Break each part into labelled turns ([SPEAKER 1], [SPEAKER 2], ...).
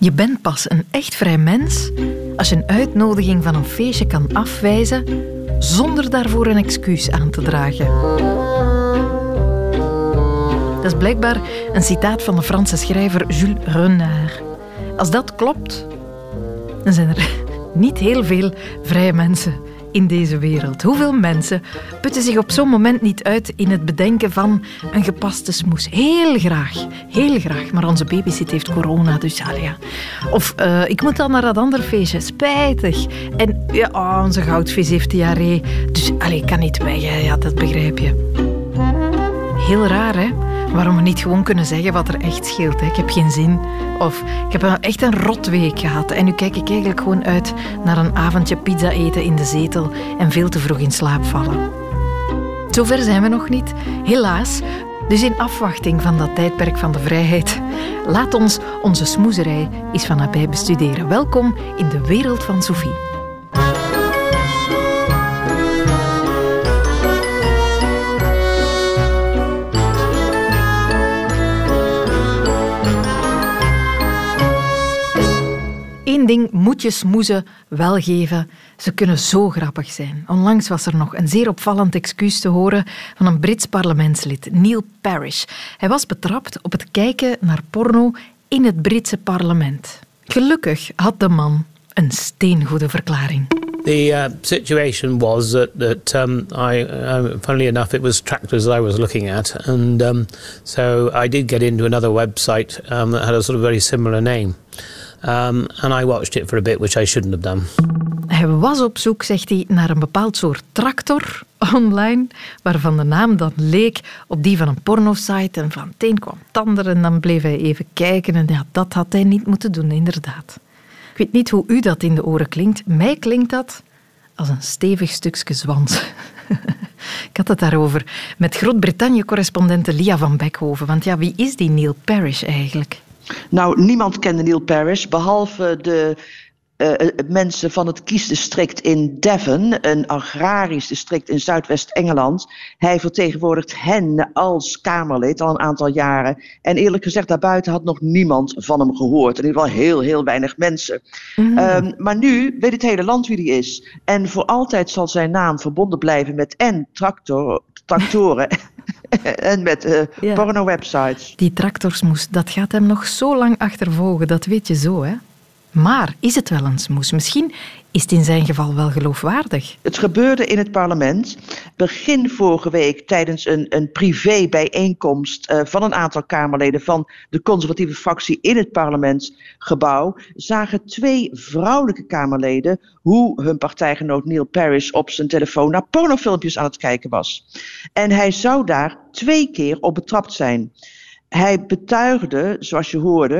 [SPEAKER 1] Je bent pas een echt vrij mens als je een uitnodiging van een feestje kan afwijzen zonder daarvoor een excuus aan te dragen. Dat is blijkbaar een citaat van de Franse schrijver Jules Renard. Als dat klopt, dan zijn er niet heel veel vrije mensen in deze wereld. Hoeveel mensen putten zich op zo'n moment niet uit in het bedenken van een gepaste smoes? Heel graag, heel graag. Maar onze babysit heeft corona, dus ja. Of uh, ik moet dan naar dat andere feestje. Spijtig. En ja, oh, onze goudvis heeft diarree. Dus allee, ik kan niet weg. Ja, dat begrijp je. Heel raar, hè? Waarom we niet gewoon kunnen zeggen wat er echt scheelt. Hè? Ik heb geen zin. Of ik heb echt een rotweek gehad. En nu kijk ik eigenlijk gewoon uit naar een avondje pizza eten in de zetel en veel te vroeg in slaap vallen. Zover zijn we nog niet, helaas. Dus in afwachting van dat tijdperk van de vrijheid, laat ons onze smoezerij eens van nabij bestuderen. Welkom in de wereld van Sophie. Ding moet je smoezen wel geven. Ze kunnen zo grappig zijn. Onlangs was er nog een zeer opvallend excuus te horen van een Brits parlementslid, Neil Parish. Hij was betrapt op het kijken naar porno in het Britse parlement. Gelukkig had de man een steengoede verklaring.
[SPEAKER 2] The uh, situation was that, that um, I, uh, funnily enough, it was tractors I was looking at, and um, so I did get into another website um, that had a sort of very similar name. Um, and I watched it for a bit, which I shouldn't have done.
[SPEAKER 1] Hij was op zoek, zegt hij, naar een bepaald soort tractor online, waarvan de naam dan leek op die van een pornosite. En van het kwam het en dan bleef hij even kijken. En ja, dat had hij niet moeten doen, inderdaad. Ik weet niet hoe u dat in de oren klinkt. Mij klinkt dat als een stevig stukje zwans. Ik had het daarover met Groot-Brittannië-correspondente Lia van Beckhoven. Want ja, wie is die Neil Parrish eigenlijk?
[SPEAKER 3] Nou, niemand kende Neil Parish, behalve de uh, mensen van het kiesdistrict in Devon, een agrarisch district in Zuidwest-Engeland. Hij vertegenwoordigt hen als Kamerlid al een aantal jaren. En eerlijk gezegd, daarbuiten had nog niemand van hem gehoord. In ieder geval heel, heel weinig mensen. Mm. Um, maar nu weet het hele land wie hij is. En voor altijd zal zijn naam verbonden blijven met en tractor, tractoren en met uh, porno-websites.
[SPEAKER 1] Die tractorsmoes, dat gaat hem nog zo lang achtervolgen, dat weet je zo, hè? Maar is het wel een smoes? Misschien is het in zijn geval wel geloofwaardig.
[SPEAKER 3] Het gebeurde in het parlement begin vorige week tijdens een, een privé-bijeenkomst uh, van een aantal Kamerleden van de conservatieve fractie in het parlementsgebouw. Zagen twee vrouwelijke Kamerleden hoe hun partijgenoot Neil Parish op zijn telefoon naar pornofilmpjes aan het kijken was. En hij zou daar twee keer op betrapt zijn. Hij betuigde, zoals je hoorde,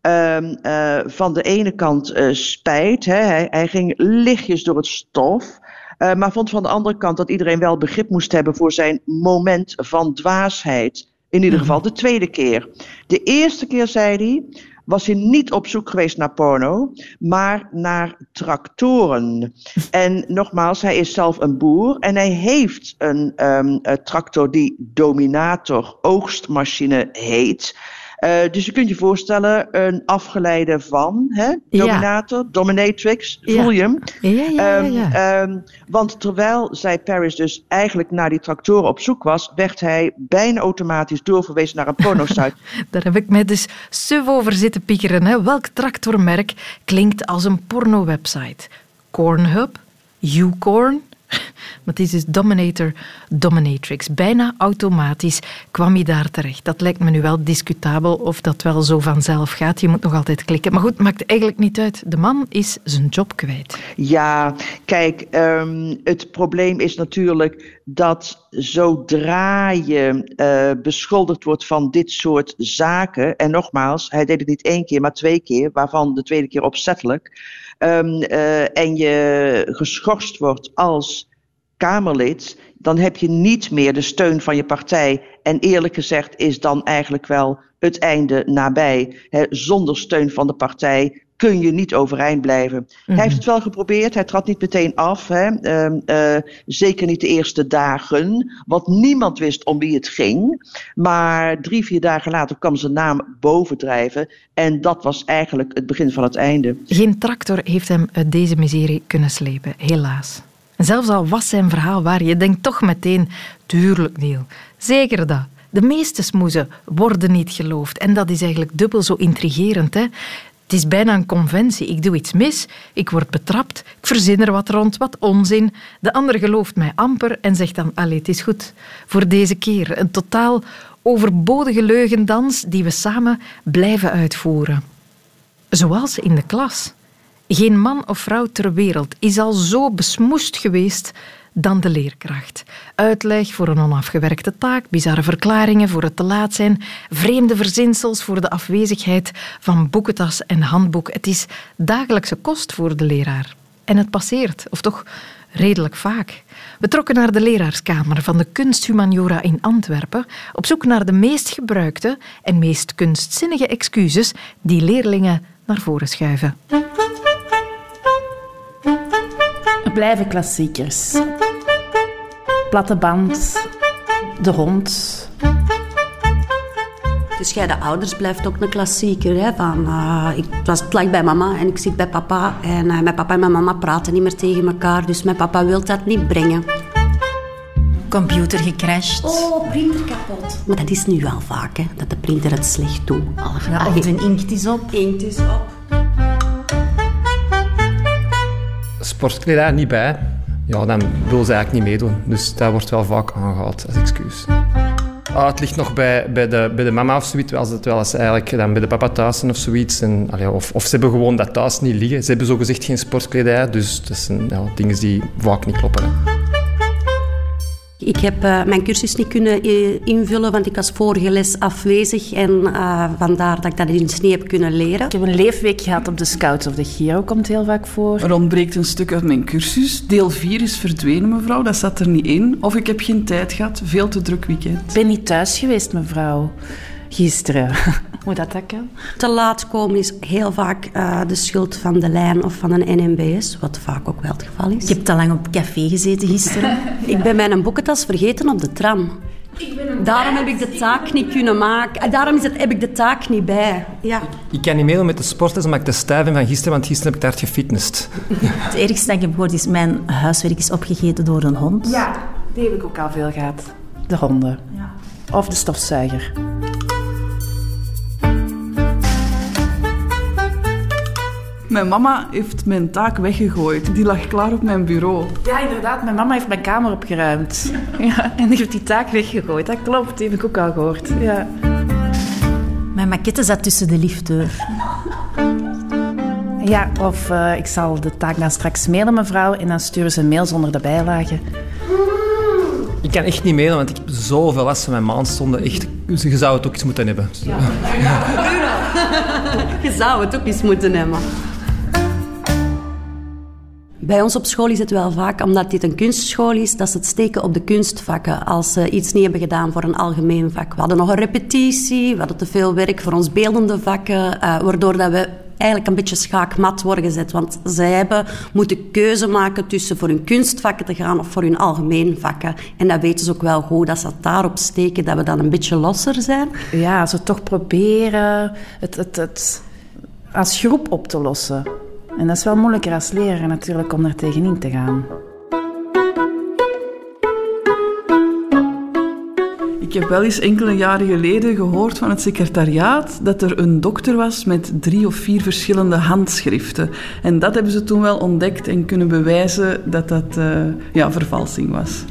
[SPEAKER 3] um, uh, van de ene kant uh, spijt. Hè. Hij, hij, ging lichtjes door het stof. Uh, maar vond van de andere kant dat iedereen wel begrip moest hebben voor zijn moment van dwaasheid. In ieder geval de tweede keer. De eerste keer zei hij was hij niet op zoek geweest naar porno, maar naar tractoren. En nogmaals, hij is zelf een boer en hij heeft een, een tractor die Dominator oogstmachine heet. Uh, dus je kunt je voorstellen, een afgeleide van hè? Dominator, ja. Dominatrix, voel je hem?
[SPEAKER 1] Ja, ja, ja, um,
[SPEAKER 3] um, want terwijl zij Paris dus eigenlijk naar die tractoren op zoek was, werd hij bijna automatisch doorverwezen naar een pornosite.
[SPEAKER 1] Daar heb ik mij dus suf over zitten piekeren. Hè? Welk tractormerk klinkt als een porno-website? Cornhub? Ucorn? Maar het is dus Dominator, Dominatrix. Bijna automatisch kwam je daar terecht. Dat lijkt me nu wel discutabel of dat wel zo vanzelf gaat. Je moet nog altijd klikken. Maar goed, maakt eigenlijk niet uit. De man is zijn job kwijt.
[SPEAKER 3] Ja, kijk, um, het probleem is natuurlijk dat zodra je uh, beschuldigd wordt van dit soort zaken, en nogmaals, hij deed het niet één keer, maar twee keer, waarvan de tweede keer opzettelijk, um, uh, en je geschorst wordt als Kamerlid, dan heb je niet meer de steun van je partij. En eerlijk gezegd is dan eigenlijk wel het einde nabij. zonder steun van de partij kun je niet overeind blijven. Hij heeft mhm. het wel geprobeerd, hij trad niet meteen af. Hè. Ehm, eh, zeker niet de eerste dagen, want niemand wist om wie het ging. Maar drie, vier dagen later kwam zijn naam bovendrijven. En dat was eigenlijk het begin van het einde.
[SPEAKER 1] Geen tractor heeft hem uit deze miserie kunnen slepen, helaas. Zelfs al was zijn verhaal waar, je denkt toch meteen, tuurlijk Neil, zeker dat. De meeste smoezen worden niet geloofd. En dat is eigenlijk dubbel zo intrigerend. Hè? Het is bijna een conventie. Ik doe iets mis, ik word betrapt, ik verzin er wat rond, wat onzin. De ander gelooft mij amper en zegt dan, allee, het is goed voor deze keer. Een totaal overbodige leugendans die we samen blijven uitvoeren. Zoals in de klas. Geen man of vrouw ter wereld is al zo besmoest geweest dan de leerkracht. Uitleg voor een onafgewerkte taak, bizarre verklaringen voor het te laat zijn, vreemde verzinsels voor de afwezigheid van boekentas en handboek. Het is dagelijkse kost voor de leraar. En het passeert, of toch redelijk vaak. We trokken naar de leraarskamer van de kunsthumaniora in Antwerpen op zoek naar de meest gebruikte en meest kunstzinnige excuses die leerlingen naar voren schuiven.
[SPEAKER 4] Blijven klassiekers. Platte band, de hond.
[SPEAKER 5] Dus jij de ouders blijft ook een klassieker. Hè, van, uh, ik was lag bij mama en ik zit bij papa. En uh, mijn papa en mijn mama praten niet meer tegen elkaar. Dus mijn papa wil dat niet brengen.
[SPEAKER 6] Computer gecrashed.
[SPEAKER 5] Oh, printer kapot. Maar dat is nu wel vaak, hè, dat de printer het slecht doet.
[SPEAKER 6] Ja, of een inkt is op.
[SPEAKER 5] Inkt is op.
[SPEAKER 7] Sportkledij niet bij ja, dan wil ze eigenlijk niet meedoen. Dus dat wordt wel vaak aangehaald als excuus. Ah, het ligt nog bij, bij, de, bij de mama of zoiets, als het wel eens eigenlijk dan bij de papa thuis of zoiets. En, of, of ze hebben gewoon dat thuis niet liggen. Ze hebben zogezegd geen sportkledij, dus dat zijn ja, dingen die vaak niet kloppen.
[SPEAKER 5] Ik heb uh, mijn cursus niet kunnen uh, invullen, want ik was vorige les afwezig. En uh, vandaar dat ik dat in sneeuw heb kunnen leren.
[SPEAKER 4] Ik heb een leefweek gehad op de Scouts of de Giro, komt heel vaak voor.
[SPEAKER 8] Er ontbreekt een stuk uit mijn cursus. Deel 4 is verdwenen, mevrouw. Dat zat er niet in. Of ik heb geen tijd gehad. Veel te druk weekend.
[SPEAKER 4] Ik ben niet thuis geweest, mevrouw. Gisteren. Hoe dat dat kan?
[SPEAKER 5] Te laat komen is heel vaak uh, de schuld van de lijn of van een NMBS, wat vaak ook wel het geval is.
[SPEAKER 6] Je hebt te lang op café gezeten gisteren.
[SPEAKER 5] ik ben mijn boekentas vergeten op de tram. Daarom heb ik de taak niet kunnen maken. Daarom is het, heb ik de taak niet bij. Ja.
[SPEAKER 7] Ik, kan niet meedoen met de sportles omdat ik te stijf ben van gisteren, want gisteren heb ik daar gefitnessd.
[SPEAKER 6] Het ergste dat ik heb gehoord is mijn huiswerk is opgegeten door een hond.
[SPEAKER 4] Ja, die heb ik ook al veel gehad. De honden. Ja. Of de stofzuiger.
[SPEAKER 8] Mijn mama heeft mijn taak weggegooid. Die lag klaar op mijn bureau.
[SPEAKER 4] Ja, inderdaad. Mijn mama heeft mijn kamer opgeruimd. Ja, en die heeft die taak weggegooid. Dat klopt, die heb ik ook al gehoord. Ja.
[SPEAKER 6] Mijn maquette zat tussen de liftdeur.
[SPEAKER 4] Ja, of uh, ik zal de taak dan straks mailen, mevrouw. En dan sturen ze een mail zonder de bijlage.
[SPEAKER 7] Ik kan echt niet mailen, want ik heb zoveel last van mijn maandstonden. Echt, je zou het ook eens moeten hebben. Ja.
[SPEAKER 5] ja. Je zou het ook eens moeten hebben. Bij ons op school is het wel vaak, omdat dit een kunstschool is, dat ze het steken op de kunstvakken als ze iets niet hebben gedaan voor een algemeen vak. We hadden nog een repetitie, we hadden te veel werk voor ons beeldende vakken, uh, waardoor dat we eigenlijk een beetje schaakmat worden gezet. Want zij hebben moeten keuze maken tussen voor hun kunstvakken te gaan of voor hun algemeen vakken. En dat weten ze ook wel goed, dat ze daarop steken, dat we dan een beetje losser zijn.
[SPEAKER 4] Ja, ze toch proberen het, het, het als groep op te lossen. En dat is wel moeilijker als leraar natuurlijk om daar tegenin te gaan.
[SPEAKER 8] Ik heb wel eens enkele jaren geleden gehoord van het secretariaat dat er een dokter was met drie of vier verschillende handschriften. En dat hebben ze toen wel ontdekt en kunnen bewijzen dat dat uh, ja, vervalsing was.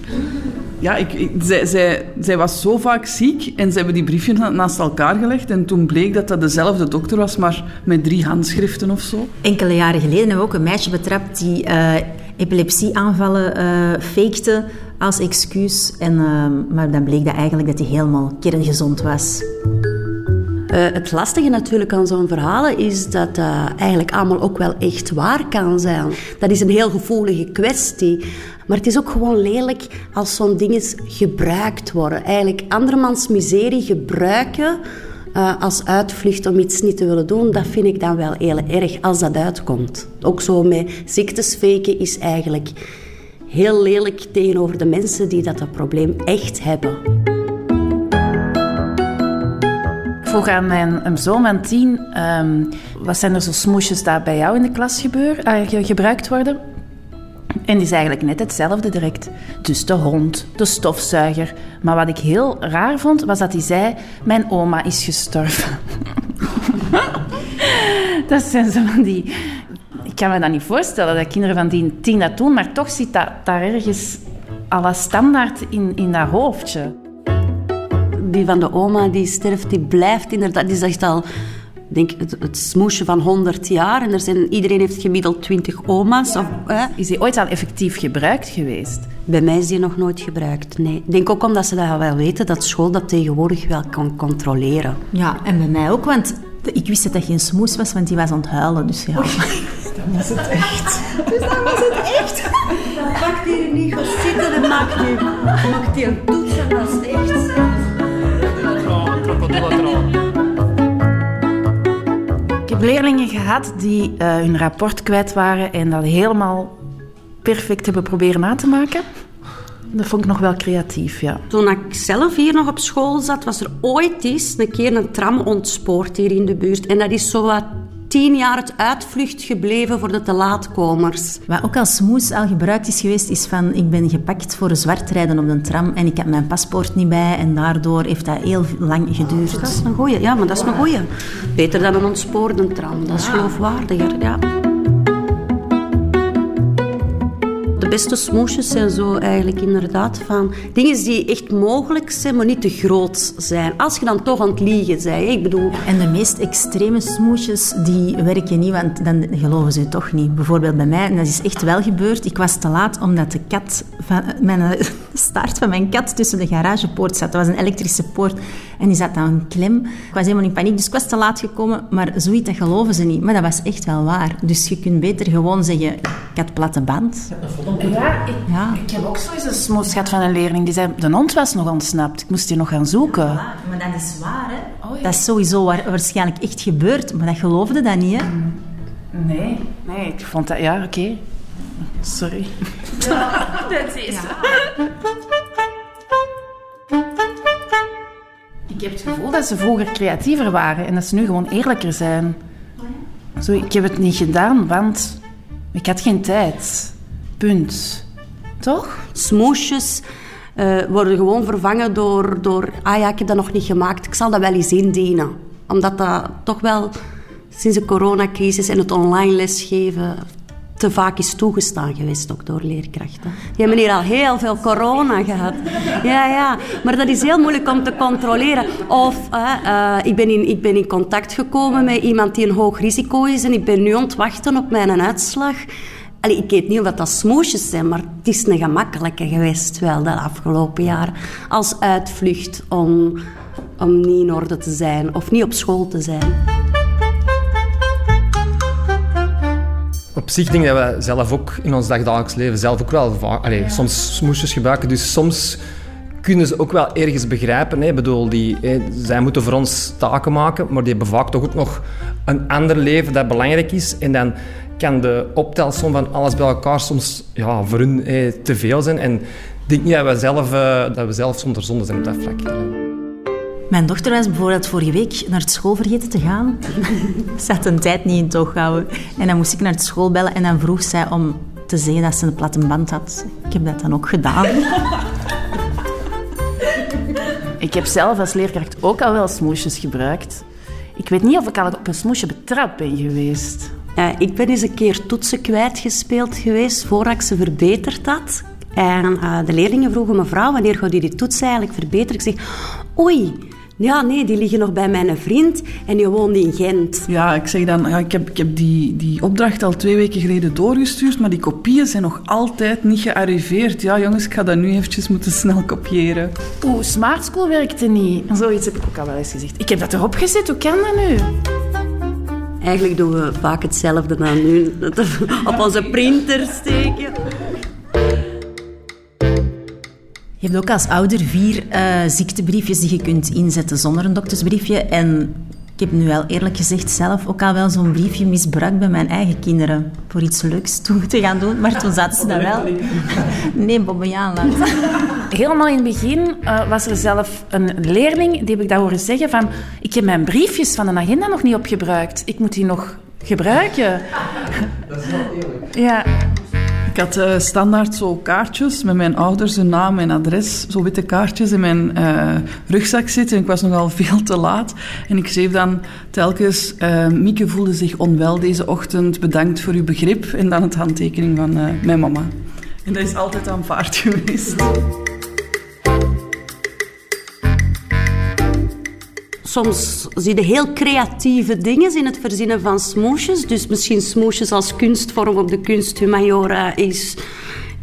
[SPEAKER 8] Ja, ik, ik, zij, zij, zij was zo vaak ziek en ze hebben die briefjes naast elkaar gelegd. En toen bleek dat dat dezelfde dokter was, maar met drie handschriften of zo.
[SPEAKER 6] Enkele jaren geleden hebben we ook een meisje betrapt die uh, epilepsieaanvallen uh, fakte als excuus. En, uh, maar dan bleek dat eigenlijk dat hij helemaal kerngezond was.
[SPEAKER 5] Uh, het lastige natuurlijk aan zo'n verhalen is dat dat eigenlijk allemaal ook wel echt waar kan zijn. Dat is een heel gevoelige kwestie. Maar het is ook gewoon lelijk als zo'n dingen gebruikt worden. Eigenlijk andermans miserie gebruiken uh, als uitvlucht om iets niet te willen doen, dat vind ik dan wel heel erg als dat uitkomt. Ook zo met ziektes faken is eigenlijk heel lelijk tegenover de mensen die dat, dat probleem echt hebben.
[SPEAKER 4] Ik vroeg aan mijn zoon van tien, um, wat zijn er zo smoesjes dat bij jou in de klas gebeur, uh, gebruikt worden? En die is eigenlijk net hetzelfde direct. Dus de hond, de stofzuiger. Maar wat ik heel raar vond, was dat hij zei... Mijn oma is gestorven. dat zijn zo van die... Ik kan me dat niet voorstellen, dat kinderen van die tien dat doen. Maar toch zit dat daar ergens alle standaard in, in dat hoofdje.
[SPEAKER 5] Die van de oma die sterft, die blijft inderdaad... Die zegt al denk het, het smoesje van 100 jaar. En er zijn, iedereen heeft gemiddeld 20 oma's. Of,
[SPEAKER 4] Is die ooit al effectief gebruikt geweest?
[SPEAKER 5] Bij mij is die nog nooit gebruikt, nee. Ik denk ook omdat ze dat wel weten, dat school dat tegenwoordig wel kan controleren.
[SPEAKER 6] Ja, en bij mij ook, want ik wist dat dat geen smoes was, want die was aan het huilen. Dus ja. dan
[SPEAKER 4] was het echt.
[SPEAKER 6] dus dan was het echt.
[SPEAKER 5] Dan pakt hier niet gaan zitten en maakt die, maakt die een toets en dat is echt...
[SPEAKER 4] leerlingen gehad die uh, hun rapport kwijt waren en dat helemaal perfect hebben proberen na te maken. Dat vond ik nog wel creatief, ja.
[SPEAKER 5] Toen ik zelf hier nog op school zat, was er ooit eens een keer een tram ontspoord hier in de buurt. En dat is zo wat tien jaar het uitvlucht gebleven voor de te laatkomers.
[SPEAKER 6] Wat ook als smoes al gebruikt is geweest, is van ik ben gepakt voor een zwart rijden op de tram en ik heb mijn paspoort niet bij en daardoor heeft dat heel lang geduurd.
[SPEAKER 5] Dat is een goeie, ja, maar dat is een goeie. Beter dan een ontspoorde tram, dat is geloofwaardiger, ja. Beste smoesjes zijn zo eigenlijk inderdaad van dingen die echt mogelijk zijn, maar niet te groot zijn. Als je dan toch aan het liegen bent. Ik bedoel...
[SPEAKER 6] En de meest extreme smoesjes, die werken niet, want dan geloven ze toch niet. Bijvoorbeeld bij mij, en dat is echt wel gebeurd, ik was te laat omdat de kat van, mijn, staart van mijn kat tussen de garagepoort zat. Dat was een elektrische poort en die zat dan klem. Ik was helemaal in paniek, dus ik was te laat gekomen, maar zoiets, dat geloven ze niet. Maar dat was echt wel waar. Dus je kunt beter gewoon zeggen, ik had platte band.
[SPEAKER 4] Ja, ik, ja. ik heb ook zo eens een smoes gehad van een leerling die zei, de hond was nog ontsnapt. Ik moest die nog gaan zoeken.
[SPEAKER 6] Ja, maar dat is waar, hè. Oh, Dat is sowieso waarschijnlijk echt gebeurd, maar dat geloofde dat niet, hè. Mm.
[SPEAKER 4] Nee, nee, ik vond dat... Ja, oké. Sorry.
[SPEAKER 6] Ja, dat is...
[SPEAKER 4] Ik heb het gevoel dat ze vroeger creatiever waren en dat ze nu gewoon eerlijker zijn. Zo, ik heb het niet gedaan, want ik had geen tijd. Punt. Toch?
[SPEAKER 5] Smoesjes uh, worden gewoon vervangen door, door... Ah ja, ik heb dat nog niet gemaakt. Ik zal dat wel eens indienen. Omdat dat toch wel sinds de coronacrisis en het online lesgeven te vaak is toegestaan geweest, ook door leerkrachten. Die hebben hier al heel veel corona gehad. Ja, ja. Maar dat is heel moeilijk om te controleren. Of uh, ik, ben in, ik ben in contact gekomen met iemand die een hoog risico is en ik ben nu ontwachten op mijn uitslag. Ik weet niet of dat smoesjes zijn, maar het is een gemakkelijke geweest wel de afgelopen jaren. Als uitvlucht om, om niet in orde te zijn of niet op school te zijn.
[SPEAKER 7] Op zich denk ik dat we zelf ook in ons dagelijks leven zelf ook wel allee, soms smoesjes gebruiken. Dus soms kunnen ze ook wel ergens begrijpen. Hè. bedoel, die, hè, zij moeten voor ons taken maken, maar die hebben vaak toch ook nog een ander leven dat belangrijk is. En dan kan de optelsom van alles bij elkaar soms ja, voor hun te veel zijn. En ik denk niet dat we zelf, uh, dat we zelf zonder zonde zijn op dat vlak.
[SPEAKER 6] Mijn dochter was bijvoorbeeld vorige week naar school vergeten te gaan. ze had een tijd niet in het oog gehouden. En dan moest ik naar de school bellen en dan vroeg zij om te zeggen dat ze een platte band had. Ik heb dat dan ook gedaan.
[SPEAKER 4] ik heb zelf als leerkracht ook al wel smoesjes gebruikt. Ik weet niet of ik al op een smoesje betrapt ben geweest.
[SPEAKER 5] Uh, ik ben eens een keer toetsen kwijtgespeeld geweest voordat ik ze verbeterd had. En uh, de leerlingen vroegen mevrouw, wanneer gaat u die toets eigenlijk verbeteren? Ik zeg, oei, ja, nee, die liggen nog bij mijn vriend en die woont in Gent.
[SPEAKER 8] Ja, ik zeg dan, ja, ik heb, ik heb die, die opdracht al twee weken geleden doorgestuurd, maar die kopieën zijn nog altijd niet gearriveerd. Ja, jongens, ik ga dat nu eventjes moeten snel kopiëren.
[SPEAKER 4] Oeh, Smart School werkte niet. Zoiets heb ik ook al wel eens gezegd. Ik heb dat erop gezet, hoe kan dat nu?
[SPEAKER 5] Eigenlijk doen we vaak hetzelfde dan nu. Op onze printer steken.
[SPEAKER 6] Je hebt ook als ouder vier uh, ziektebriefjes die je kunt inzetten zonder een doktersbriefje. En ik heb nu wel eerlijk gezegd zelf ook al wel zo'n briefje misbruikt bij mijn eigen kinderen. Voor iets leuks toe te gaan doen. Maar toen zaten ze dat wel. Nee, Bobbejaan
[SPEAKER 4] Helemaal in het begin uh, was er zelf een leerling, die heb ik dat horen zeggen van... Ik heb mijn briefjes van de agenda nog niet opgebruikt. Ik moet die nog gebruiken.
[SPEAKER 8] Dat is wel eerlijk. Ja. Ik had uh, standaard zo kaartjes met mijn ouders, hun naam en adres, zo witte kaartjes in mijn uh, rugzak zitten. Ik was nogal veel te laat. En ik schreef dan telkens, uh, Mieke voelde zich onwel deze ochtend, bedankt voor uw begrip. En dan het handtekening van mijn mama. En dat is altijd aanvaard geweest.
[SPEAKER 5] Soms zie je heel creatieve dingen in het verzinnen van smoesjes. Dus misschien smoesjes als kunstvorm op de kunsthumaniora is,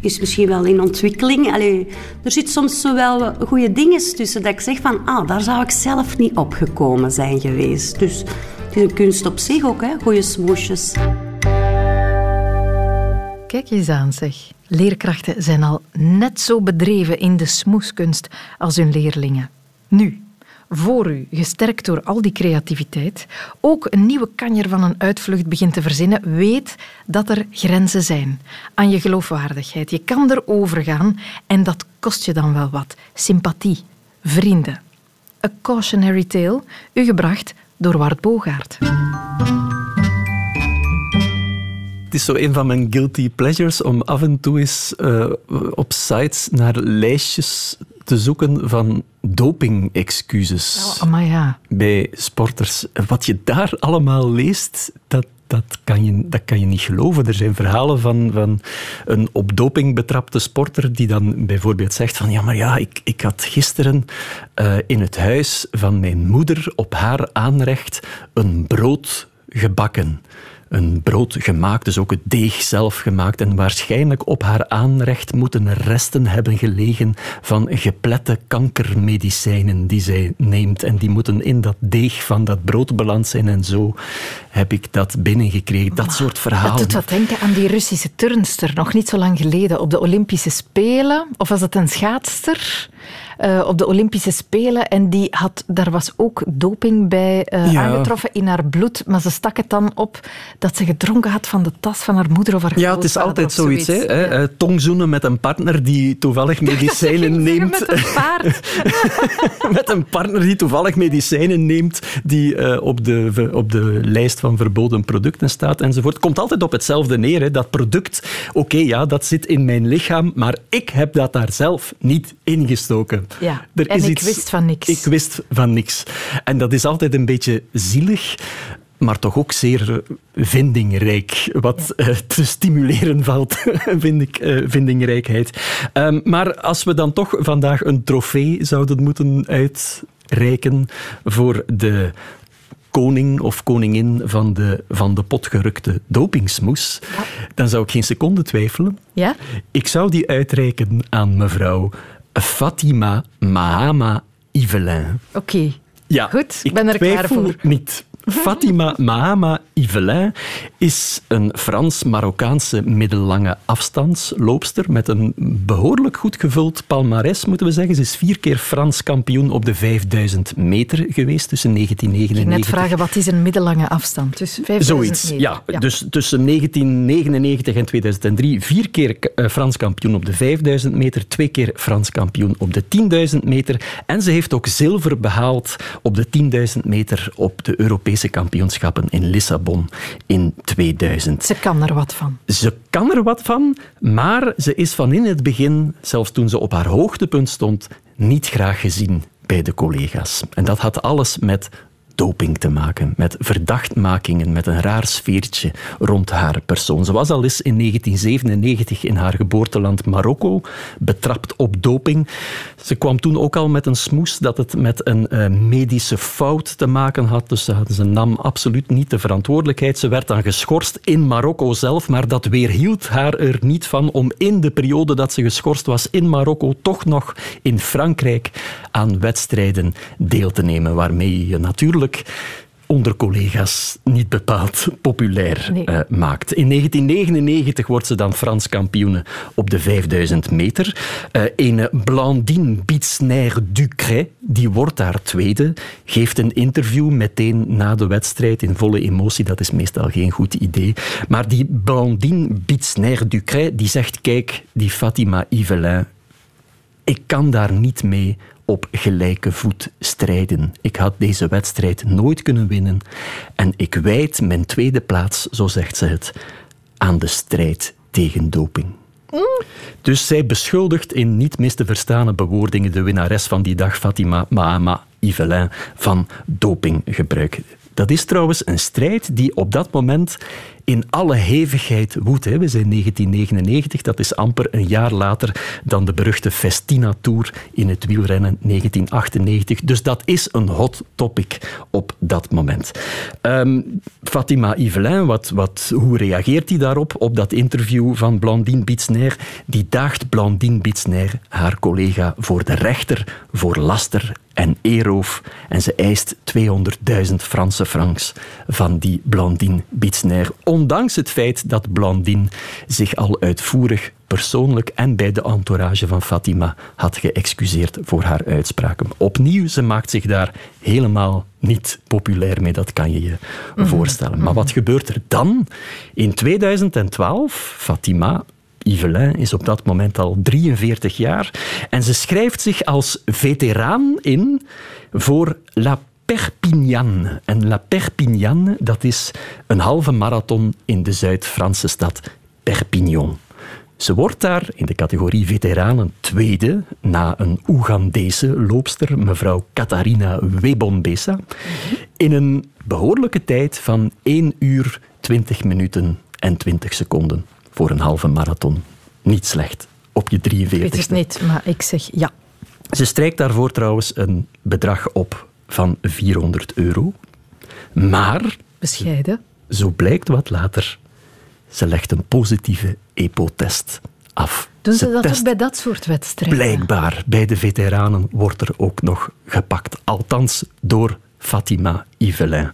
[SPEAKER 5] is misschien wel in ontwikkeling. Allee, er zit soms wel goede dingen tussen dat ik zeg van... Ah, daar zou ik zelf niet opgekomen zijn geweest. Dus het is een kunst op zich ook, hè, goede smoesjes.
[SPEAKER 1] Kijk eens aan, zeg. Leerkrachten zijn al net zo bedreven in de smoeskunst als hun leerlingen. Nu, voor u, gesterkt door al die creativiteit, ook een nieuwe kanjer van een uitvlucht begint te verzinnen, weet dat er grenzen zijn aan je geloofwaardigheid. Je kan erover gaan en dat kost je dan wel wat. Sympathie, vrienden. A Cautionary Tale, u gebracht door Wart Bogaert.
[SPEAKER 9] Het is zo een van mijn guilty pleasures om af en toe eens uh, op sites naar lijstjes te zoeken van doping-excuses
[SPEAKER 1] oh, ja.
[SPEAKER 9] bij sporters. Wat je daar allemaal leest, dat, dat, kan je, dat kan je niet geloven. Er zijn verhalen van, van een op doping betrapte sporter die dan bijvoorbeeld zegt van ja, maar ja, ik, ik had gisteren uh, in het huis van mijn moeder op haar aanrecht een brood gebakken een brood gemaakt, dus ook het deeg zelf gemaakt. En waarschijnlijk op haar aanrecht moeten resten hebben gelegen van geplette kankermedicijnen die zij neemt. En die moeten in dat deeg van dat brood beland zijn. En zo heb ik dat binnengekregen. Dat soort verhalen. Het
[SPEAKER 1] doet wat denken aan die Russische turnster, nog niet zo lang geleden, op de Olympische Spelen. Of was het een schaatster? Uh, op de Olympische Spelen. En die had, daar was ook doping bij uh, aangetroffen in haar bloed. Maar ze stak het dan op dat ze gedronken had van de tas van haar moeder of haar
[SPEAKER 9] Ja, het is altijd zoiets. hè? Ja. Uh, tongzoenen met een partner die toevallig medicijnen neemt.
[SPEAKER 1] Met een paard.
[SPEAKER 9] met een partner die toevallig medicijnen neemt, die op, de, op de lijst van verboden producten staat enzovoort. Het komt altijd op hetzelfde neer. Hè? Dat product, oké, ja, dat zit in mijn lichaam, maar ik heb dat daar zelf niet ingestoken.
[SPEAKER 1] Ja, er en is ik iets, wist van niks.
[SPEAKER 9] Ik wist van niks. En dat is altijd een beetje zielig maar toch ook zeer vindingrijk. Wat ja. uh, te stimuleren valt, vind ik, uh, vindingrijkheid. Um, maar als we dan toch vandaag een trofee zouden moeten uitreiken voor de koning of koningin van de, van de potgerukte dopingsmoes, ja. dan zou ik geen seconde twijfelen.
[SPEAKER 1] Ja?
[SPEAKER 9] Ik zou die uitreiken aan mevrouw Fatima Mahama Yvelin.
[SPEAKER 1] Oké.
[SPEAKER 9] Ja,
[SPEAKER 1] Goed, ik ben er klaar voor.
[SPEAKER 9] niet. Fatima Mahama Yvelin is een Frans-Marokkaanse middellange afstandsloopster met een behoorlijk goed gevuld palmarès, moeten we zeggen. Ze is vier keer Frans kampioen op de 5000 meter geweest tussen 1999... Ik
[SPEAKER 1] net vragen, wat is een middellange afstand? Dus 5000
[SPEAKER 9] Zoiets,
[SPEAKER 1] meter.
[SPEAKER 9] Ja, ja. Dus tussen 1999 en 2003 vier keer eh, Frans kampioen op de 5000 meter, twee keer Frans kampioen op de 10.000 meter. En ze heeft ook zilver behaald op de 10.000 meter op de Europese Europese kampioenschappen in Lissabon in 2000.
[SPEAKER 1] Ze kan er wat van.
[SPEAKER 9] Ze kan er wat van, maar ze is van in het begin, zelfs toen ze op haar hoogtepunt stond, niet graag gezien bij de collega's. En dat had alles met doping te maken, met verdachtmakingen, met een raar sfeertje rond haar persoon. Ze was al eens in 1997 in haar geboorteland Marokko betrapt op doping. Ze kwam toen ook al met een smoes dat het met een uh, medische fout te maken had, dus ze, ze nam absoluut niet de verantwoordelijkheid. Ze werd dan geschorst in Marokko zelf, maar dat weerhield haar er niet van om in de periode dat ze geschorst was in Marokko toch nog in Frankrijk aan wedstrijden deel te nemen, waarmee je natuurlijk onder collega's niet bepaald populair eh, maakt. In 1999 wordt ze dan Frans kampioene op de 5000 meter. Uh, een Blandine Bitsner-Ducret, die wordt daar tweede, geeft een interview meteen na de wedstrijd in volle emotie. Dat is meestal geen goed idee. Maar die Blandine Bitsner-Ducret, die zegt, kijk, die Fatima Yvelin, ik kan daar niet mee op gelijke voet strijden. Ik had deze wedstrijd nooit kunnen winnen en ik wijd mijn tweede plaats, zo zegt ze het, aan de strijd tegen doping. Dus zij beschuldigt in niet mis te verstane bewoordingen de winnares van die dag, Fatima Mahama Yvelin, van dopinggebruik. Dat is trouwens een strijd die op dat moment in alle hevigheid woedt. We zijn 1999, dat is amper een jaar later dan de beruchte Festina Tour in het wielrennen 1998. Dus dat is een hot topic op dat moment. Um, Fatima Yvelin, wat, wat, hoe reageert hij daarop, op dat interview van Blandine Bitsner? Die daagt Blandine Bitsner, haar collega, voor de rechter voor laster en eeroof. En ze eist 200.000 Franse francs van die Blandine Bitsner ondanks het feit dat Blandine zich al uitvoerig persoonlijk en bij de entourage van Fatima had geëxcuseerd voor haar uitspraken. Opnieuw, ze maakt zich daar helemaal niet populair mee, dat kan je je mhm. voorstellen. Maar wat gebeurt er dan? In 2012, Fatima Yvelin is op dat moment al 43 jaar en ze schrijft zich als veteraan in voor La Perpignan. En La Perpignan, dat is een halve marathon in de Zuid-Franse stad Perpignan. Ze wordt daar in de categorie veteranen tweede na een Oegandese loopster, mevrouw Katharina Webombesa, in een behoorlijke tijd van 1 uur 20 minuten en 20 seconden voor een halve marathon. Niet slecht op je 43 Ik
[SPEAKER 1] weet het niet, maar ik zeg ja.
[SPEAKER 9] Ze strijkt daarvoor trouwens een bedrag op van 400 euro. Maar...
[SPEAKER 1] Bescheiden.
[SPEAKER 9] Zo blijkt wat later. Ze legt een positieve EPO-test af.
[SPEAKER 1] Doen ze, dat ook bij dat soort wedstrijden?
[SPEAKER 9] Blijkbaar. Bij de veteranen wordt er ook nog gepakt. Althans door Fatima Yvelin.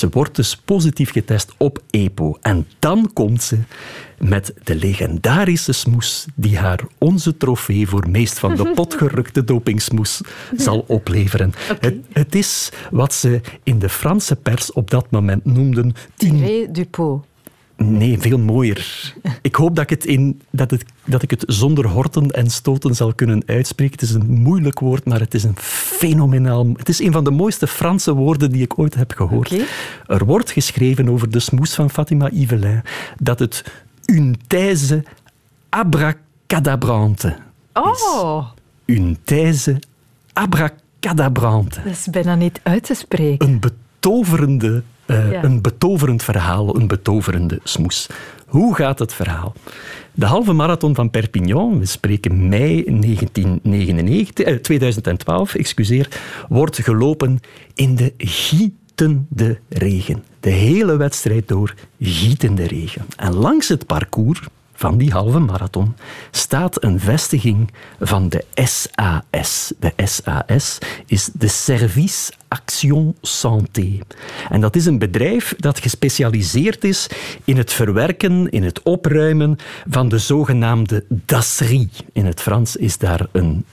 [SPEAKER 9] Ze wordt dus positief getest op EPO. En dan komt ze met de legendarische smoes die haar onze trofee voor meest van de potgerukte dopingsmoes zal opleveren. Het, het, is wat ze in de Franse pers op dat moment noemden...
[SPEAKER 1] Tiré du pot.
[SPEAKER 9] Nee, veel mooier. Ik hoop dat ik, het in, dat, het, dat ik het zonder horten en stoten zal kunnen uitspreken. Het is een moeilijk woord, maar het is een fenomenaal... Het is een van de mooiste Franse woorden die ik ooit heb gehoord. Er wordt geschreven over de smoes van Fatima Yvelin dat het une thèse abracadabrante
[SPEAKER 1] Oh!
[SPEAKER 9] Une thèse abracadabrante.
[SPEAKER 1] Dat is bijna niet uit te spreken.
[SPEAKER 9] Een betoverende uh, Een betoverend verhaal, een betoverende smoes. Hoe gaat het verhaal? De halve marathon van Perpignan, we spreken mei 1999, eh, 2012, excuseer, wordt gelopen in de gietende regen. De hele wedstrijd door gietende regen. En langs het parcours van die halve marathon staat een vestiging van de SAS. De SAS is de Service Action Santé. En dat is een bedrijf dat gespecialiseerd is in het verwerken, in het opruimen van de zogenaamde dasserie. In het Frans is daar een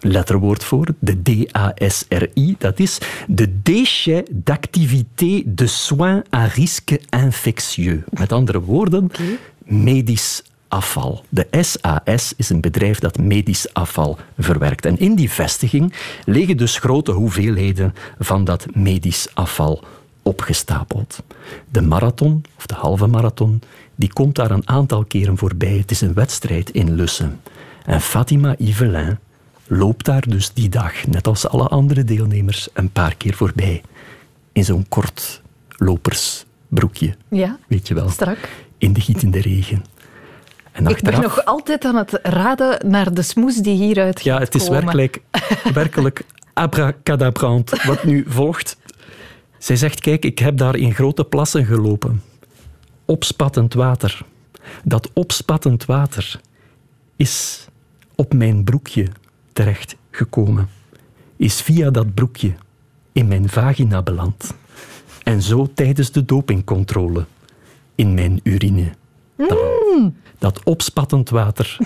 [SPEAKER 9] letterwoord voor, de DASRI. Dat is de Déchets d'activité de soins à risque infectieux. Met andere woorden, medisch afval. De SAS is een bedrijf dat medisch afval verwerkt. En in die vestiging liggen dus grote hoeveelheden van dat medisch afval opgestapeld. De marathon, of de halve marathon, die komt daar een aantal keren voorbij. Het is een wedstrijd in Lussen. En Fatima Yvelin loopt daar dus die dag, net als alle andere deelnemers, een paar keer voorbij. In zo'n kort lopersbroekje.
[SPEAKER 1] Ja,
[SPEAKER 9] weet je wel.
[SPEAKER 1] Strak
[SPEAKER 9] in de gietende regen.
[SPEAKER 1] En ik ben nog altijd aan het raden naar de smoes die hieruit
[SPEAKER 9] Ja, het is werkelijk, werkelijk abracadabrant wat nu volgt. Zij zegt, kijk, ik heb daar in grote plassen gelopen. Opspattend water. Dat opspattend water is op mijn broekje terecht gekomen. Is via dat broekje in mijn vagina beland. En zo tijdens de dopingcontrole in mijn urine. Dat, dat opspattend water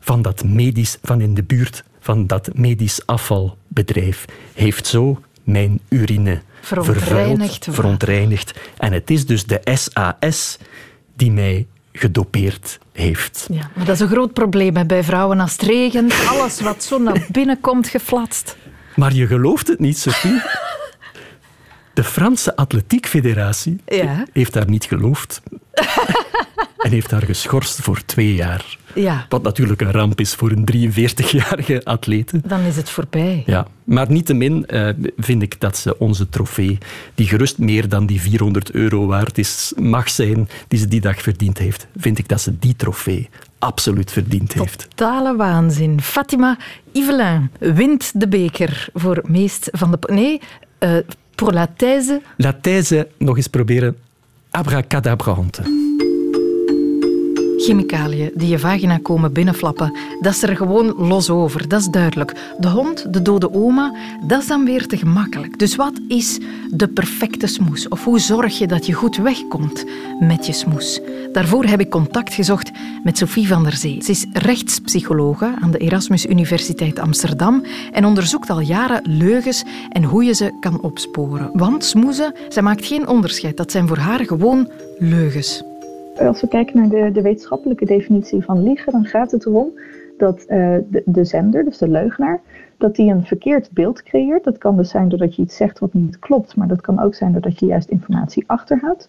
[SPEAKER 9] van, dat medisch, van in de buurt van dat medisch afvalbedrijf heeft zo mijn urine
[SPEAKER 1] Verontreinigd.
[SPEAKER 9] vervuild, verontreinigd. En het is dus de SAS die mij gedopeerd heeft.
[SPEAKER 1] Ja, maar dat is een groot probleem hè, bij vrouwen als het regent. Alles wat zo naar binnen komt geflatst.
[SPEAKER 9] Maar je gelooft het niet, Sophie. De Franse Atletiek Federatie
[SPEAKER 1] Ja.
[SPEAKER 9] heeft daar niet geloofd. en heeft haar geschorst voor twee jaar.
[SPEAKER 1] Ja,
[SPEAKER 9] Wat natuurlijk een ramp is voor een 43-jarige atlete.
[SPEAKER 1] dan is het voorbij.
[SPEAKER 9] Ja, maar niettemin eh, vind ik dat ze onze trofee, die gerust meer dan die 400 euro waard is, mag zijn, die ze die dag verdiend heeft, vind ik dat ze die trofee absoluut verdiend heeft.
[SPEAKER 1] Totale waanzin. Fatima Yvelin wint de beker voor meest van de... Nee, eh pour la thèse.
[SPEAKER 9] La thèse nog eens proberen abracadabrante.
[SPEAKER 1] Chemicaliën die je vagina komen binnenflappen, dat is er gewoon los over, dat is duidelijk. De hond, de dode oma, dat is dan weer te gemakkelijk. Dus wat is de perfecte smoes? Of hoe zorg je dat je goed wegkomt met je smoes? Daarvoor heb ik contact gezocht met Sophie van der Zee. Ze is rechtspsychologe aan de Erasmus Universiteit Amsterdam en onderzoekt al jaren leugens en hoe je ze kan opsporen. Want smoezen, zij maakt geen onderscheid. Dat zijn voor haar gewoon leugens.
[SPEAKER 10] Als we kijken naar de, de wetenschappelijke definitie van liegen, dan gaat het erom dat eh, de, de zender, dus de leugenaar, dat die een verkeerd beeld creëert. Dat kan dus zijn doordat je iets zegt wat niet klopt, maar dat kan ook zijn doordat je juist informatie achterhoudt.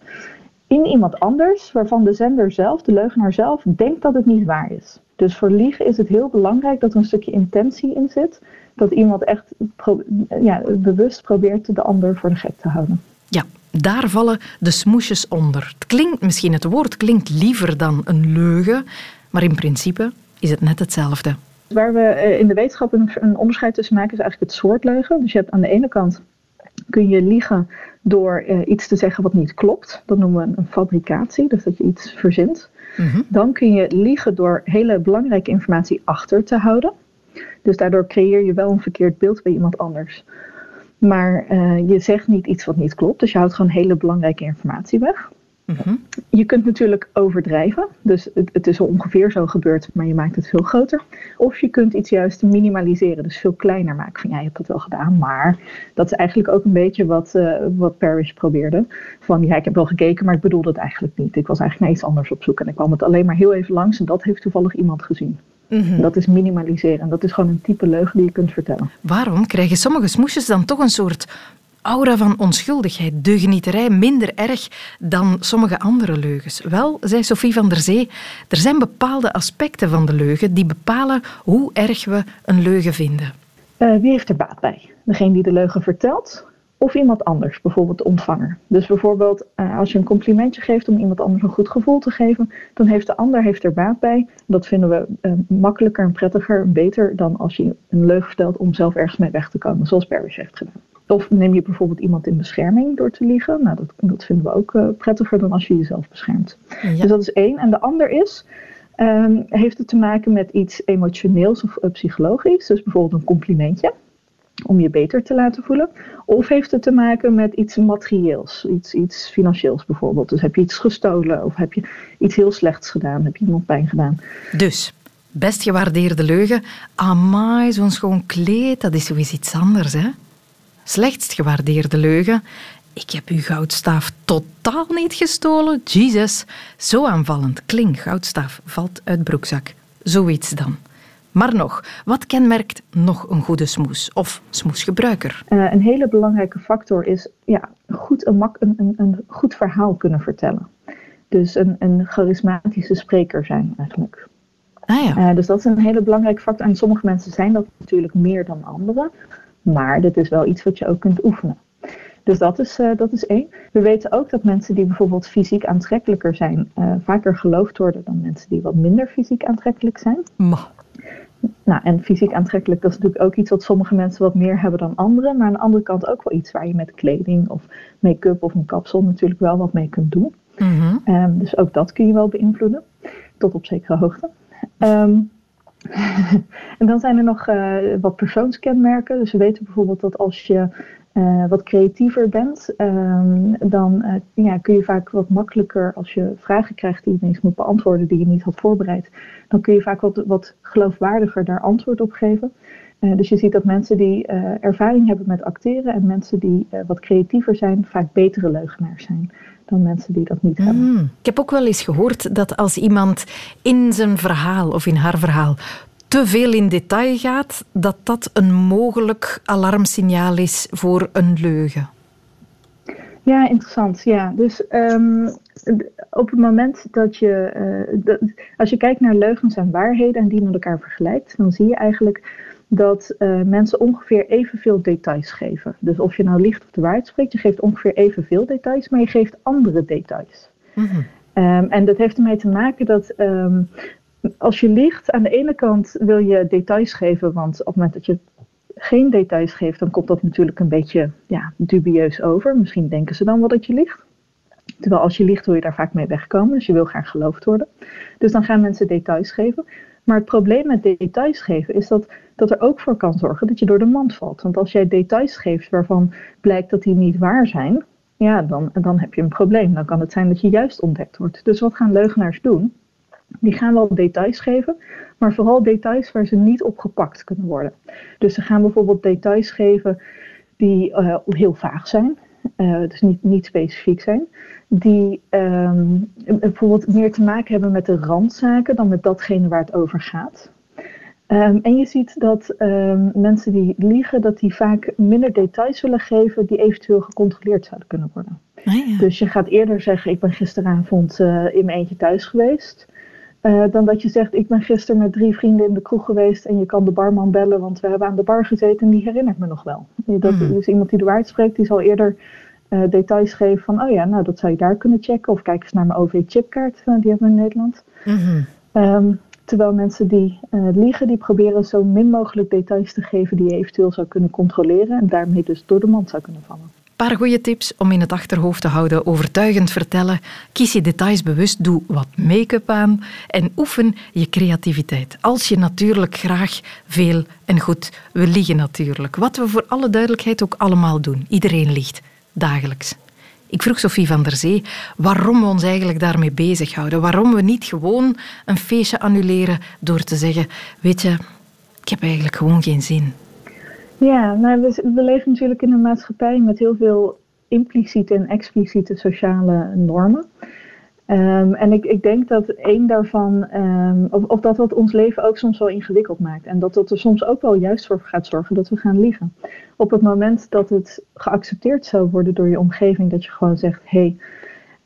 [SPEAKER 10] In iemand anders, waarvan de zender zelf, de leugenaar zelf, denkt dat het niet waar is. Dus voor liegen is het heel belangrijk dat er een stukje intentie in zit. Dat iemand echt ja, bewust probeert de ander voor de gek te houden.
[SPEAKER 1] Ja, daar vallen de smoesjes onder. Het klinkt misschien, het woord klinkt liever dan een leugen, maar in principe is het net hetzelfde.
[SPEAKER 10] Waar we eh, in de wetenschap een, een onderscheid tussen maken is eigenlijk het soort leugen. Dus je hebt aan de ene kant kun je liegen door eh, iets te zeggen wat niet klopt. Dat noemen we een fabricatie, dus dat je iets verzint. Dan kun je liegen door hele belangrijke informatie achter te houden. Dus daardoor creëer je wel een verkeerd beeld bij iemand anders. Maar eh, je zegt niet iets wat niet klopt, dus je houdt gewoon hele belangrijke informatie weg. Je kunt natuurlijk overdrijven, dus het, het is ongeveer zo gebeurd, maar je maakt het veel groter. Of je kunt iets juist minimaliseren, dus veel kleiner maken. Van ja, je hebt dat wel gedaan, maar dat is eigenlijk ook een beetje wat, eh, wat Parrish probeerde. Van ja, ik heb wel gekeken, maar ik bedoelde het eigenlijk niet. Ik was eigenlijk naar iets anders op zoek en ik kwam het alleen maar heel even langs en dat heeft toevallig iemand gezien. Dat is minimaliseren en dat is gewoon een type leugen die je kunt vertellen.
[SPEAKER 1] Waarom krijgen sommige smoesjes dan toch een soort aura van onschuldigheid, deugenieterij, minder erg dan sommige andere leugens? Wel, zei Sophie van der Zee, er zijn bepaalde aspecten van de leugen die bepalen hoe erg we een leugen vinden.
[SPEAKER 10] Eh, wie heeft er baat bij? Degene die de leugen vertelt of iemand anders, bijvoorbeeld de ontvanger. Dus bijvoorbeeld eh, als je een complimentje geeft om iemand anders een goed gevoel te geven, dan heeft de ander heeft er baat bij. Dat vinden we eh, makkelijker en prettiger en beter dan als je een leugen vertelt om zelf ergens mee weg te komen, zoals Parrish heeft gedaan. Of neem je bijvoorbeeld iemand in bescherming door te liegen. Nou, dat, dat vinden we ook eh, prettiger dan als je jezelf beschermt. Dus dat is één. En de ander is, ehm, heeft het te maken met iets emotioneels of eh, psychologisch. Dus bijvoorbeeld een complimentje om je beter te laten voelen. Of heeft het te maken met iets materieels, iets, iets financieels bijvoorbeeld. Dus heb je iets gestolen of heb je iets heel slechts gedaan, heb je iemand pijn gedaan.
[SPEAKER 1] Dus, best gewaardeerde leugen, amai, zo'n schoon kleed, dat is sowieso iets anders, hè? Slechtst gewaardeerde leugen, ik heb uw goudstaaf totaal niet gestolen. Jesus, zo aanvallend. Kling, goudstaaf, valt uit broekzak. Zoiets dan. Maar nog, wat kenmerkt nog een goede smoes of smoesgebruiker?
[SPEAKER 10] Eh, een hele belangrijke factor is ja, goed een, mak- een, een, een goed verhaal kunnen vertellen. Dus een, een charismatische spreker zijn eigenlijk.
[SPEAKER 1] Ah ja.
[SPEAKER 10] Eh, dus dat is een hele belangrijke factor. En sommige mensen zijn dat natuurlijk meer dan anderen. Maar dit is wel iets wat je ook kunt oefenen. Dus dat is, eh, dat is één. We weten ook dat mensen die bijvoorbeeld fysiek aantrekkelijker zijn, eh, vaker geloofd worden dan mensen die wat minder fysiek aantrekkelijk zijn. Nou, en fysiek aantrekkelijk, dat is natuurlijk ook iets wat sommige mensen wat meer hebben dan anderen. Maar aan de andere kant ook wel iets waar je met kleding of make-up of een kapsel natuurlijk wel wat mee kunt doen. Ehm, dus ook dat kun je wel beïnvloeden, tot op zekere hoogte. Ehm, en dan zijn er nog eh, wat persoonskenmerken. Dus we weten bijvoorbeeld dat als je uh, wat creatiever bent, um, dan uh, ja, kun je vaak wat makkelijker, als je vragen krijgt die je ineens moet beantwoorden, die je niet had voorbereid, dan kun je vaak wat, wat geloofwaardiger daar antwoord op geven. Dus je ziet dat mensen die ervaring hebben met acteren en mensen die wat creatiever zijn, vaak betere leugenaars zijn dan mensen die dat niet mm. hebben.
[SPEAKER 1] Ik heb ook wel eens gehoord dat als iemand in zijn verhaal of in haar verhaal te veel in detail gaat, dat dat een mogelijk alarmsignaal is voor een leugen.
[SPEAKER 10] Ja, interessant. Ja. Dus um, op het moment dat je, uh, dat, als je kijkt naar leugens en waarheden en die met elkaar vergelijkt, dan zie je eigenlijk dat uh, mensen ongeveer evenveel details geven. Dus of je nou liegt of de waarheid spreekt, je geeft ongeveer evenveel details, maar je geeft andere details. Mm -hmm. um, en dat heeft ermee te maken dat um, als je liegt, aan de ene kant wil je details geven, want op het moment dat je geen details geeft, dan komt dat natuurlijk een beetje ja, dubieus over. Misschien denken ze dan wel dat je liegt. Terwijl als je liegt wil je daar vaak mee wegkomen, dus je wil graag geloofd worden. Dus dan gaan mensen details geven. Maar het probleem met details geven is dat dat er ook voor kan zorgen dat je door de mand valt. Want als jij details geeft waarvan blijkt dat die niet waar zijn, ja, dan, dan heb je een probleem. Dan kan het zijn dat je juist ontdekt wordt. Dus wat gaan leugenaars doen? Die gaan wel details geven, maar vooral details waar ze niet op gepakt kunnen worden. Dus ze gaan bijvoorbeeld details geven die uh, heel vaag zijn, uh, dus niet, niet specifiek zijn, die um, bijvoorbeeld meer te maken hebben met de randzaken dan met datgene waar het over gaat. Um, en je ziet dat um, mensen die liegen, dat die vaak minder details willen geven die eventueel gecontroleerd zouden kunnen worden. Ah, ja. Dus je gaat eerder zeggen, ik ben gisteravond uh, in mijn eentje thuis geweest. Uh, dan dat je zegt, ik ben gisteren met drie vrienden in de kroeg geweest en je kan de barman bellen, want we hebben aan de bar gezeten en die herinnert me nog wel. Dat, mm. Dus iemand die de waarheid spreekt, die zal eerder uh, details geven van, oh ja, nou dat zou je daar kunnen checken. Of kijk eens naar mijn OV-chipkaart, uh, die hebben we in Nederland. Mm -hmm. um, terwijl mensen die liegen, die proberen zo min mogelijk details te geven die je eventueel zou kunnen controleren en daarmee dus door de mand zou kunnen vallen
[SPEAKER 1] paar goede tips om in het achterhoofd te houden. Overtuigend vertellen, kies je details bewust, doe wat make-up aan en oefen je creativiteit. Als je natuurlijk graag veel en goed wil liegen natuurlijk. Wat we voor alle duidelijkheid ook allemaal doen. Iedereen liegt, dagelijks. Ik vroeg Sophie van der Zee waarom we ons eigenlijk daarmee bezighouden. Waarom we niet gewoon een feestje annuleren door te zeggen, weet je, ik heb eigenlijk gewoon geen zin.
[SPEAKER 10] Ja, nou, we, we, leven natuurlijk in een maatschappij met heel veel impliciete en expliciete sociale normen. Um, en ik, ik, denk dat één daarvan, um, of, of, dat wat ons leven ook soms wel ingewikkeld maakt. En dat dat er soms ook wel juist voor gaat zorgen dat we gaan liegen. Op het moment dat het geaccepteerd zou worden door je omgeving, dat je gewoon zegt: hé, hey,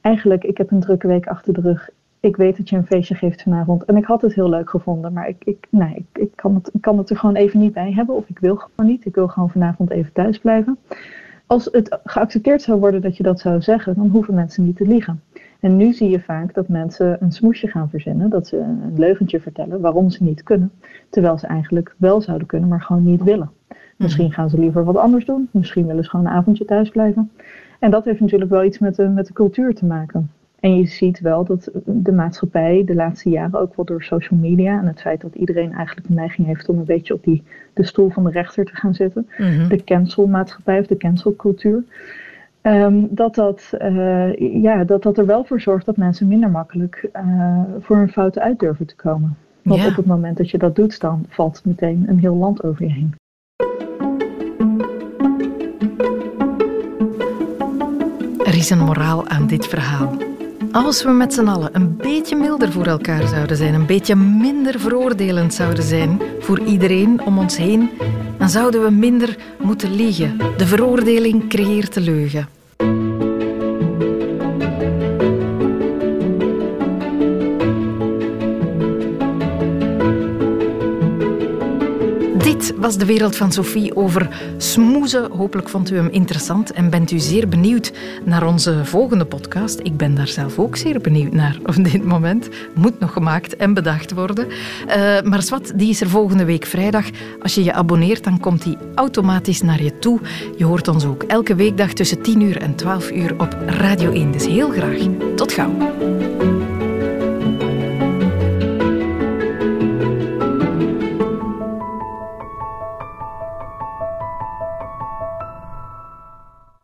[SPEAKER 10] eigenlijk, ik heb een drukke week achter de rug ik weet dat je een feestje geeft vanavond. En ik had het heel leuk gevonden, maar ik, ik, nee, ik, ik, kan het, kan het er gewoon even niet bij hebben. Of ik wil gewoon niet. Ik wil gewoon vanavond even thuis blijven. Als het geaccepteerd zou worden dat je dat zou zeggen, dan hoeven mensen niet te liegen. En nu zie je vaak dat mensen een smoesje gaan verzinnen, dat ze een leugentje vertellen waarom ze niet kunnen, terwijl ze eigenlijk wel zouden kunnen, maar gewoon niet willen. Misschien gaan ze liever wat anders doen, misschien willen ze gewoon een avondje thuis blijven. En dat heeft natuurlijk wel iets met de, met de cultuur te maken. En je ziet wel dat de maatschappij de laatste jaren ook wel door social media en het feit dat iedereen eigenlijk de neiging heeft om een beetje op die, de stoel van de rechter te gaan zitten, mm-hmm. de cancelmaatschappij of de cancelcultuur, um, dat, dat, uh, ja, dat dat er wel voor zorgt dat mensen minder makkelijk uh, voor hun fouten uit durven te komen. Want ja. op het moment dat je dat doet, dan valt meteen een heel land over je heen.
[SPEAKER 1] Er is een moraal aan dit verhaal. Als we met z'n allen een beetje milder voor elkaar zouden zijn, een beetje minder veroordelend zouden zijn voor iedereen om ons heen, dan zouden we minder moeten liegen. De veroordeling creëert de leugen. Was de wereld van Sophie over smoezen. Hopelijk vond u hem interessant en bent u zeer benieuwd naar onze volgende podcast. Ik ben daar zelf ook zeer benieuwd naar op dit moment. Moet nog gemaakt en bedacht worden. Uh, maar Swat, die is er volgende week vrijdag. Als je je abonneert, dan komt die automatisch naar je toe. Je hoort ons ook elke weekdag tussen 10 uur en 12 uur op Radio 1. Dus heel graag. Tot gauw.